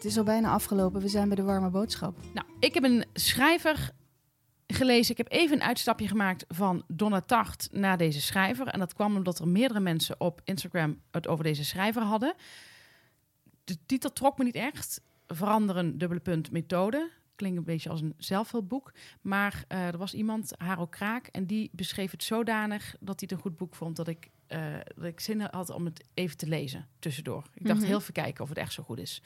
Het is al bijna afgelopen. We zijn bij de warme boodschap. Nou, ik heb een schrijver gelezen. Ik heb even een uitstapje gemaakt van Donna Tart naar deze schrijver. En dat kwam omdat er meerdere mensen op Instagram het over deze schrijver hadden. De titel trok me niet echt. Veranderen, dubbele punt, methode. Klinkt een beetje als een zelfhulpboek. Maar eh, er was iemand, Haro Kraak, en die beschreef het zodanig dat hij het een goed boek vond dat ik, eh, dat ik zin had om het even te lezen tussendoor. Ik dacht Mhm. heel even kijken of het echt zo goed is.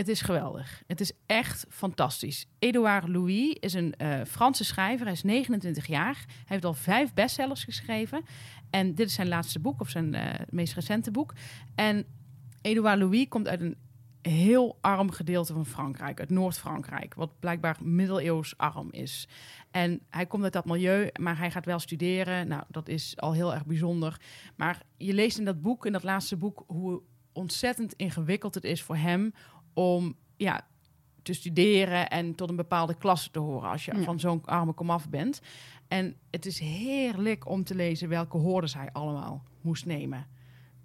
Het is geweldig. Het is echt fantastisch. Edouard Louis is een eh, Franse schrijver. Hij is 29 jaar. Hij heeft al vijf bestsellers geschreven. En dit is zijn laatste boek, of zijn eh, meest recente boek. En Edouard Louis komt uit een heel arm gedeelte van Frankrijk, uit Noord-Frankrijk, wat blijkbaar middeleeuws arm is. En hij komt uit dat milieu, maar hij gaat wel studeren. Nou, dat is al heel erg bijzonder. Maar je leest in dat boek, in dat laatste boek, hoe ontzettend ingewikkeld het is voor hem om ja, te studeren en tot een bepaalde klasse te horen als je Ja. van zo'n arme komaf bent. En het is heerlijk om te lezen welke hordes hij allemaal moest nemen.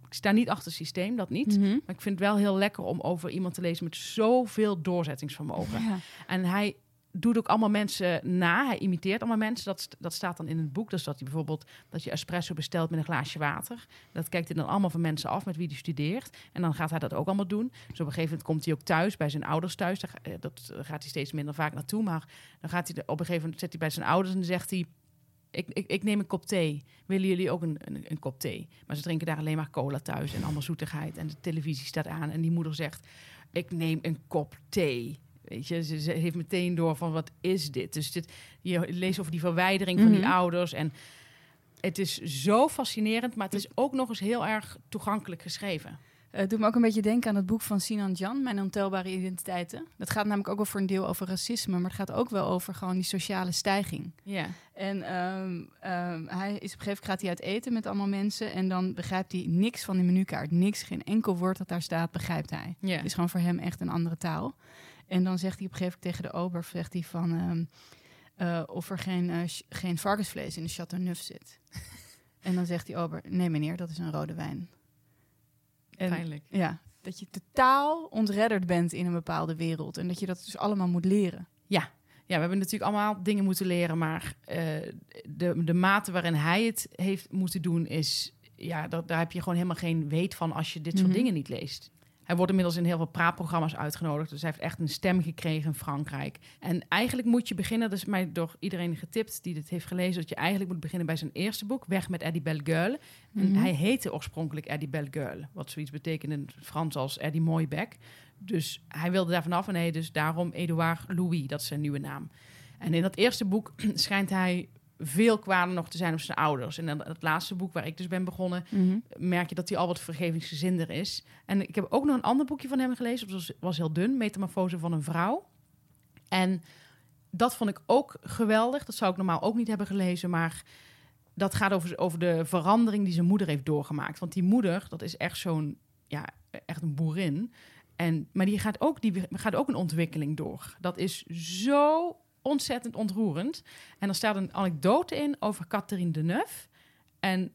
Ik sta niet achter het systeem, dat niet. Mhm. Maar ik vind het wel heel lekker om over iemand te lezen met zoveel doorzettingsvermogen. Ja. En hij doet ook allemaal mensen na. Hij imiteert allemaal mensen. Dat, dat staat dan in het boek. Dus dat hij bijvoorbeeld dat je espresso bestelt met een glaasje water. Dat kijkt hij dan allemaal van mensen af met wie hij studeert. En dan gaat hij dat ook allemaal doen. Dus op een gegeven moment komt hij ook thuis bij zijn ouders thuis. Eh, dat gaat hij steeds minder vaak naartoe. Maar dan gaat hij op een gegeven moment zit hij bij zijn ouders en zegt hij. Ik, ik, ik neem een kop thee. Willen jullie ook een, een, een kop thee? Maar ze drinken daar alleen maar cola thuis en allemaal zoetigheid. En de televisie staat aan en die moeder zegt: Ik neem een kop thee. Weet je, ze, ze heeft meteen door van wat is dit? Dus dit, je leest over die verwijdering van die Mhm. ouders. En het is zo fascinerend, maar het is ook nog eens heel erg toegankelijk geschreven. Eh, Het doet me ook een beetje denken aan het boek van Sinan Jan, Mijn ontelbare identiteiten. Dat gaat namelijk ook wel voor een deel over racisme, maar het gaat ook wel over gewoon die sociale stijging. Ja. En ehm, ehm, hij is op een gegeven moment gaat hij uit eten met allemaal mensen en dan begrijpt hij niks van de menukaart, niks, geen enkel woord dat daar staat begrijpt hij. Ja. Het is gewoon voor hem echt een andere taal. En dan zegt hij op een gegeven moment tegen de ober, zegt hij van ehm, eh, of er geen, eh, geen varkensvlees in de Chateau Neuf zit. en dan zegt die ober, nee meneer, dat is een rode wijn. En- Pijnlijk. ja, dat je totaal ontredderd bent in een bepaalde wereld. En dat je dat dus allemaal moet leren. Ja, we hebben natuurlijk allemaal dingen moeten leren, maar eh, de, de mate waarin hij het heeft moeten doen is, ja, dat, daar heb je gewoon helemaal geen weet van als je dit soort Mhm. dingen niet leest. Hij wordt inmiddels in heel veel praatprogramma's uitgenodigd, dus hij heeft echt een stem gekregen in Frankrijk. En eigenlijk moet je beginnen, dat is mij door iedereen getipt die dit heeft gelezen, dat je eigenlijk moet beginnen bij zijn eerste boek, Weg met Eddie Bellegueule. En Mhm. hij heette oorspronkelijk Eddie Bellegueule, wat zoiets betekent in het Frans als Eddie Mooibek. Dus hij wilde daar vanaf en hij dus daarom Edouard Louis, dat is zijn nieuwe naam. En in dat eerste boek schijnt hij veel kwader nog te zijn op zijn ouders. En dat laatste boek waar ik dus ben begonnen, merk je dat hij al wat vergevingsgezinder is. En ik heb ook nog een ander boekje van hem gelezen, dat was, was heel dun, Metamorfose van een vrouw. En dat vond ik ook geweldig. Dat zou ik normaal ook niet hebben gelezen, maar dat gaat over, over de verandering die zijn moeder heeft doorgemaakt. Want die moeder, dat is echt zo'n, ja, echt een boerin. En, maar die gaat, ook, die gaat ook een ontwikkeling door. Dat is zo ontzettend ontroerend. En er staat een anekdote in over Catherine Deneuve. En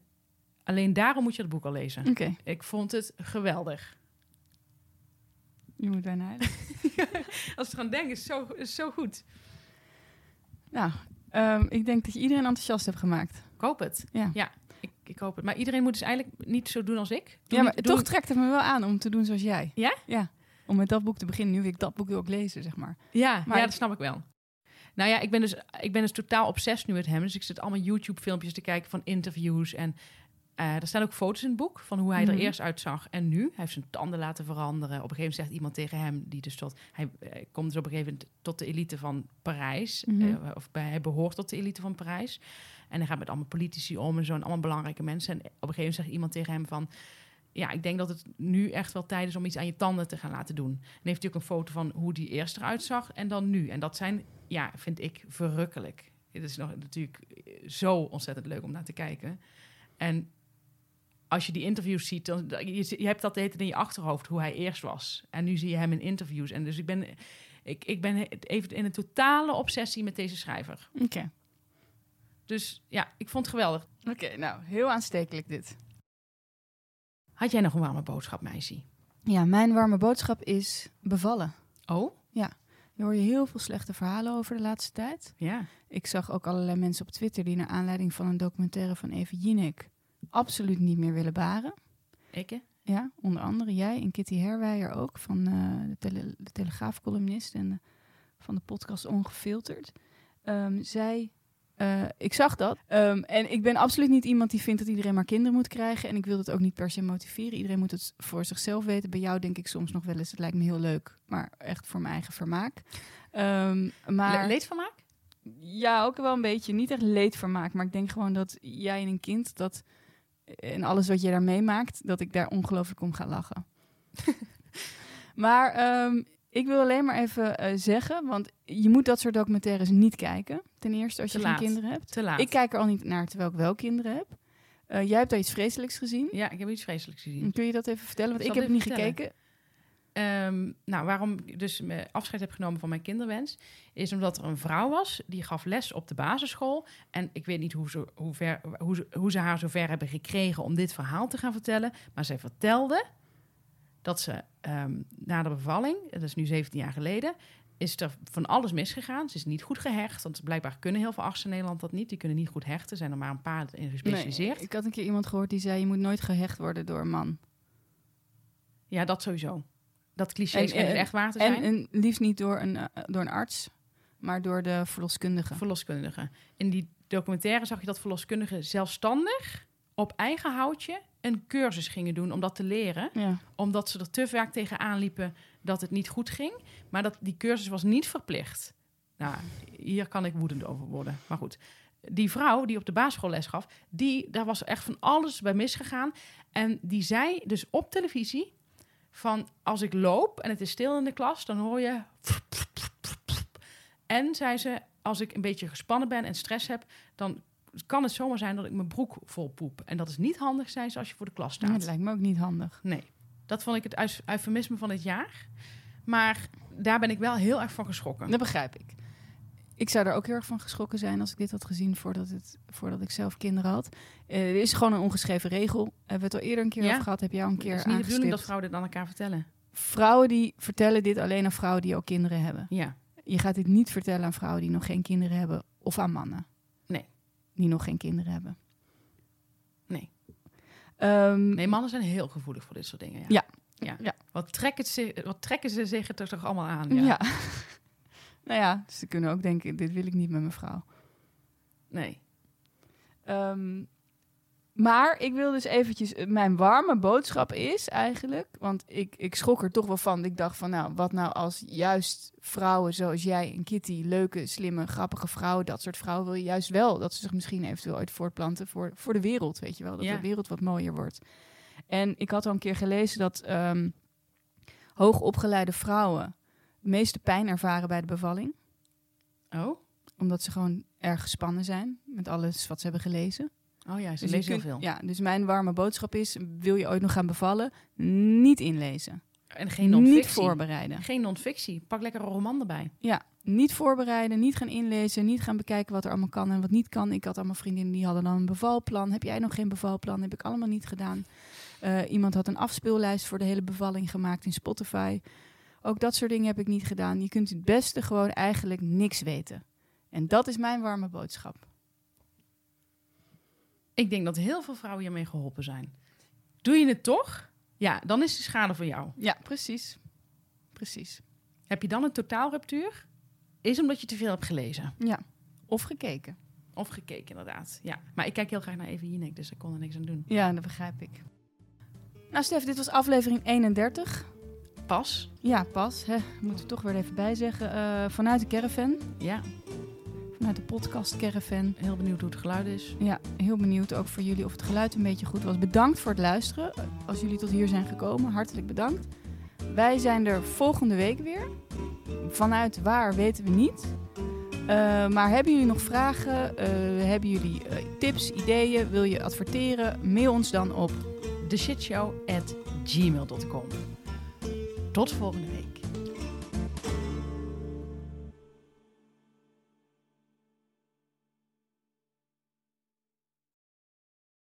alleen daarom moet je het boek al lezen. Ik vond het geweldig. je moet bijna huilen. Als ik eraan denk, is zo, is zo goed. Nou, ehm, ik denk dat je iedereen enthousiast hebt gemaakt. Ik hoop het. Ja, Ik, ik hoop het. Maar iedereen moet dus eigenlijk niet zo doen als ik. Doe ja maar niet- doe- toch trekt het me wel aan om te doen zoals jij. Ja? Ja. om met dat boek te beginnen. Nu wil ik dat boek ook lezen, zeg maar. Ja, Maar ja, dat snap ik wel. Nou ja, ik ben dus, ik ben dus totaal obsessief nu met hem. Dus ik zit allemaal YouTube-filmpjes te kijken van interviews. En eh, er staan ook foto's in het boek van hoe hij Mhm. er eerst uitzag en nu. Hij heeft zijn tanden laten veranderen. Op een gegeven moment zegt iemand tegen hem, die dus tot... Hij eh, komt dus op een gegeven moment tot de elite van Parijs. Mhm. eh, of bij, hij behoort tot de elite van Parijs. En hij gaat met allemaal politici om en zo. En allemaal belangrijke mensen. En op een gegeven moment zegt iemand tegen hem van... Ja, ik denk dat het nu echt wel tijd is om iets aan je tanden te gaan laten doen. En heeft ook een foto van hoe die eerst eruit zag en dan nu. En dat zijn, ja, vind ik verrukkelijk. Het is nog natuurlijk zo ontzettend leuk om naar te kijken. En als je die interviews ziet, dan je, je hebt dat de tijd in je achterhoofd hoe hij eerst was. En nu zie je hem in interviews. En dus ik ben, ik, ik ben even in een totale obsessie met deze schrijver. Oké. Dus ja, ik vond het geweldig. Oké, nou, heel aanstekelijk dit. Had jij nog een warme boodschap, meisje? Ja, mijn warme boodschap is bevallen. Oh? Je hoor je heel veel slechte verhalen over de laatste tijd. Ja. Ik zag ook allerlei mensen op Twitter die naar aanleiding van een documentaire van Eve Jinek absoluut niet meer willen baren. Ik, hè? Ja, onder andere jij en Kitty Herwijer ook, van eh, de, tele de Telegraafcolumnist en van de podcast Ongefilterd. Ehm, zij, eh, ik zag dat. Ehm, en ik ben absoluut niet iemand die vindt dat iedereen maar kinderen moet krijgen. En ik wil dat ook niet per se motiveren. Iedereen moet het voor zichzelf weten. Bij jou denk ik soms nog wel eens, het lijkt me heel leuk, maar echt voor mijn eigen vermaak. Ehm, maar... Le- leedvermaak? Ja, ook wel een beetje. Niet echt leedvermaak, maar ik denk gewoon dat jij en een kind dat en alles wat je daar meemaakt, dat ik daar ongelooflijk om ga lachen. maar ehm, ik wil alleen maar even eh, zeggen, want je moet dat soort documentaires niet kijken. Ten eerste als je geen kinderen hebt. Te laat. Ik kijk er al niet naar terwijl ik wel kinderen heb. Eh, jij hebt daar iets vreselijks gezien. Ja, ik heb iets vreselijks gezien. Kun je dat even vertellen? Want Ik heb niet gekeken. Ehm, nou, waarom ik dus me afscheid heb genomen van mijn kinderwens, is omdat er een vrouw was die gaf les op de basisschool. En ik weet niet hoe ze, hoe ver, hoe ze, hoe ze haar zover hebben gekregen om dit verhaal te gaan vertellen. Maar zij vertelde dat ze ehm, na de bevalling, dat is nu 17 jaar geleden, is er van alles misgegaan. Ze is niet goed gehecht, want blijkbaar kunnen heel veel artsen in Nederland dat niet. Die kunnen niet goed hechten, zijn er maar een paar in gespecialiseerd. Nee, ik had een keer iemand gehoord die zei: je moet nooit gehecht worden door een man. Ja, dat sowieso. Dat cliché En- en- echt waar te zijn. En, en liefst niet door een, eh, door een arts, maar door de verloskundige. verloskundige. In die documentaire zag je dat verloskundigen zelfstandig op eigen houtje een cursus gingen doen om dat te leren. Ja. Omdat ze er te vaak tegenaan liepen dat het niet goed ging. Maar dat, die cursus was niet verplicht. Nou, hier kan ik woedend over worden. Maar goed, die vrouw die op de basisschool les gaf, die, daar was echt van alles bij misgegaan. En die zei dus op televisie van als ik loop en het is stil in de klas, dan hoor je... En zei ze, als ik een beetje gespannen ben en stress heb, dan kan het zomaar zijn dat ik mijn broek vol poep. En dat is niet handig, zei ze, als je voor de klas staat. dat lijkt me ook niet handig. Nee, dat vond ik het euf- eufemisme van het jaar. Maar daar ben ik wel heel erg van geschrokken. Dat begrijp ik. Ik zou er ook heel erg van geschrokken zijn als ik dit had gezien voordat, het, voordat ik zelf kinderen had. Eh, er is gewoon een ongeschreven regel. Hebben we het al eerder een keer Ja. over gehad? Heb jij al een Het keer is niet de bedoeling dat vrouwen dit aan elkaar vertellen. Vrouwen die vertellen dit alleen aan vrouwen die ook kinderen hebben. Ja, Je gaat dit niet vertellen aan vrouwen die nog geen kinderen hebben of aan mannen. Die nog geen kinderen hebben. Nee. Ehm, nee, mannen zijn heel gevoelig voor dit soort dingen. Ja. Ja. ja. Ja. Wat, trekken ze, wat trekken ze zich er toch allemaal aan? ja. Ja. nou ja, ze kunnen ook denken, dit wil ik niet met mijn vrouw. Nee. Ehm, maar ik wil dus eventjes... Mijn warme boodschap is eigenlijk... Want ik, ik schrok er toch wel van. Ik dacht van, nou, wat nou als juist vrouwen zoals jij en Kitty... leuke, slimme, grappige vrouwen... dat soort vrouwen wil je juist wel... dat ze zich misschien eventueel uit voortplanten voor, voor de wereld, weet je wel. Dat Ja. de wereld wat mooier wordt. En ik had al een keer gelezen dat ehm, hoogopgeleide vrouwen... meeste pijn ervaren bij de bevalling. Oh? Omdat ze gewoon erg gespannen zijn met alles wat ze hebben gelezen. Oh ja, ze Dus lezen heel veel. Ja, dus mijn warme boodschap is: wil je ooit nog gaan bevallen? Niet inlezen. En geen non-fictie. Niet voorbereiden. Geen non-fictie. Pak lekker een roman erbij. Ja, niet voorbereiden, niet gaan inlezen, niet gaan bekijken wat er allemaal kan en wat niet kan. Ik had allemaal vriendinnen die hadden dan een bevalplan. Heb jij nog geen bevalplan? Heb ik allemaal niet gedaan. Eh, iemand had een afspeellijst voor de hele bevalling gemaakt in Spotify. Ook dat soort dingen heb ik niet gedaan. Je kunt het beste gewoon eigenlijk niks weten. En dat is mijn warme boodschap. Ik denk dat heel veel vrouwen hiermee geholpen zijn. Doe je het toch? Ja, dan is de schade voor jou. Ja, precies. Precies. Heb je dan een totaalruptuur? Is omdat je te veel hebt gelezen. Ja. Of gekeken. Of gekeken, inderdaad. Ja. Maar ik kijk heel graag naar Even Jinek, dus ik kon er niks aan doen. Ja, dat begrijp ik. Nou, Stef, dit was aflevering 31. Pas. Ja, pas. Hè. Moeten we toch weer even bij zeggen. Eh, vanuit de caravan. Ja. Vanuit de podcast caravan. Heel benieuwd hoe het geluid is. Ja, heel benieuwd ook voor jullie of het geluid een beetje goed was. Bedankt voor het luisteren. Als jullie tot hier zijn gekomen, hartelijk bedankt. Wij zijn er volgende week weer. Vanuit waar weten we niet. Uh, maar hebben jullie nog vragen? Uh, hebben jullie uh, tips, ideeën? Wil je adverteren? Mail ons dan op theshitshow.gmail.com. Tot volgende week.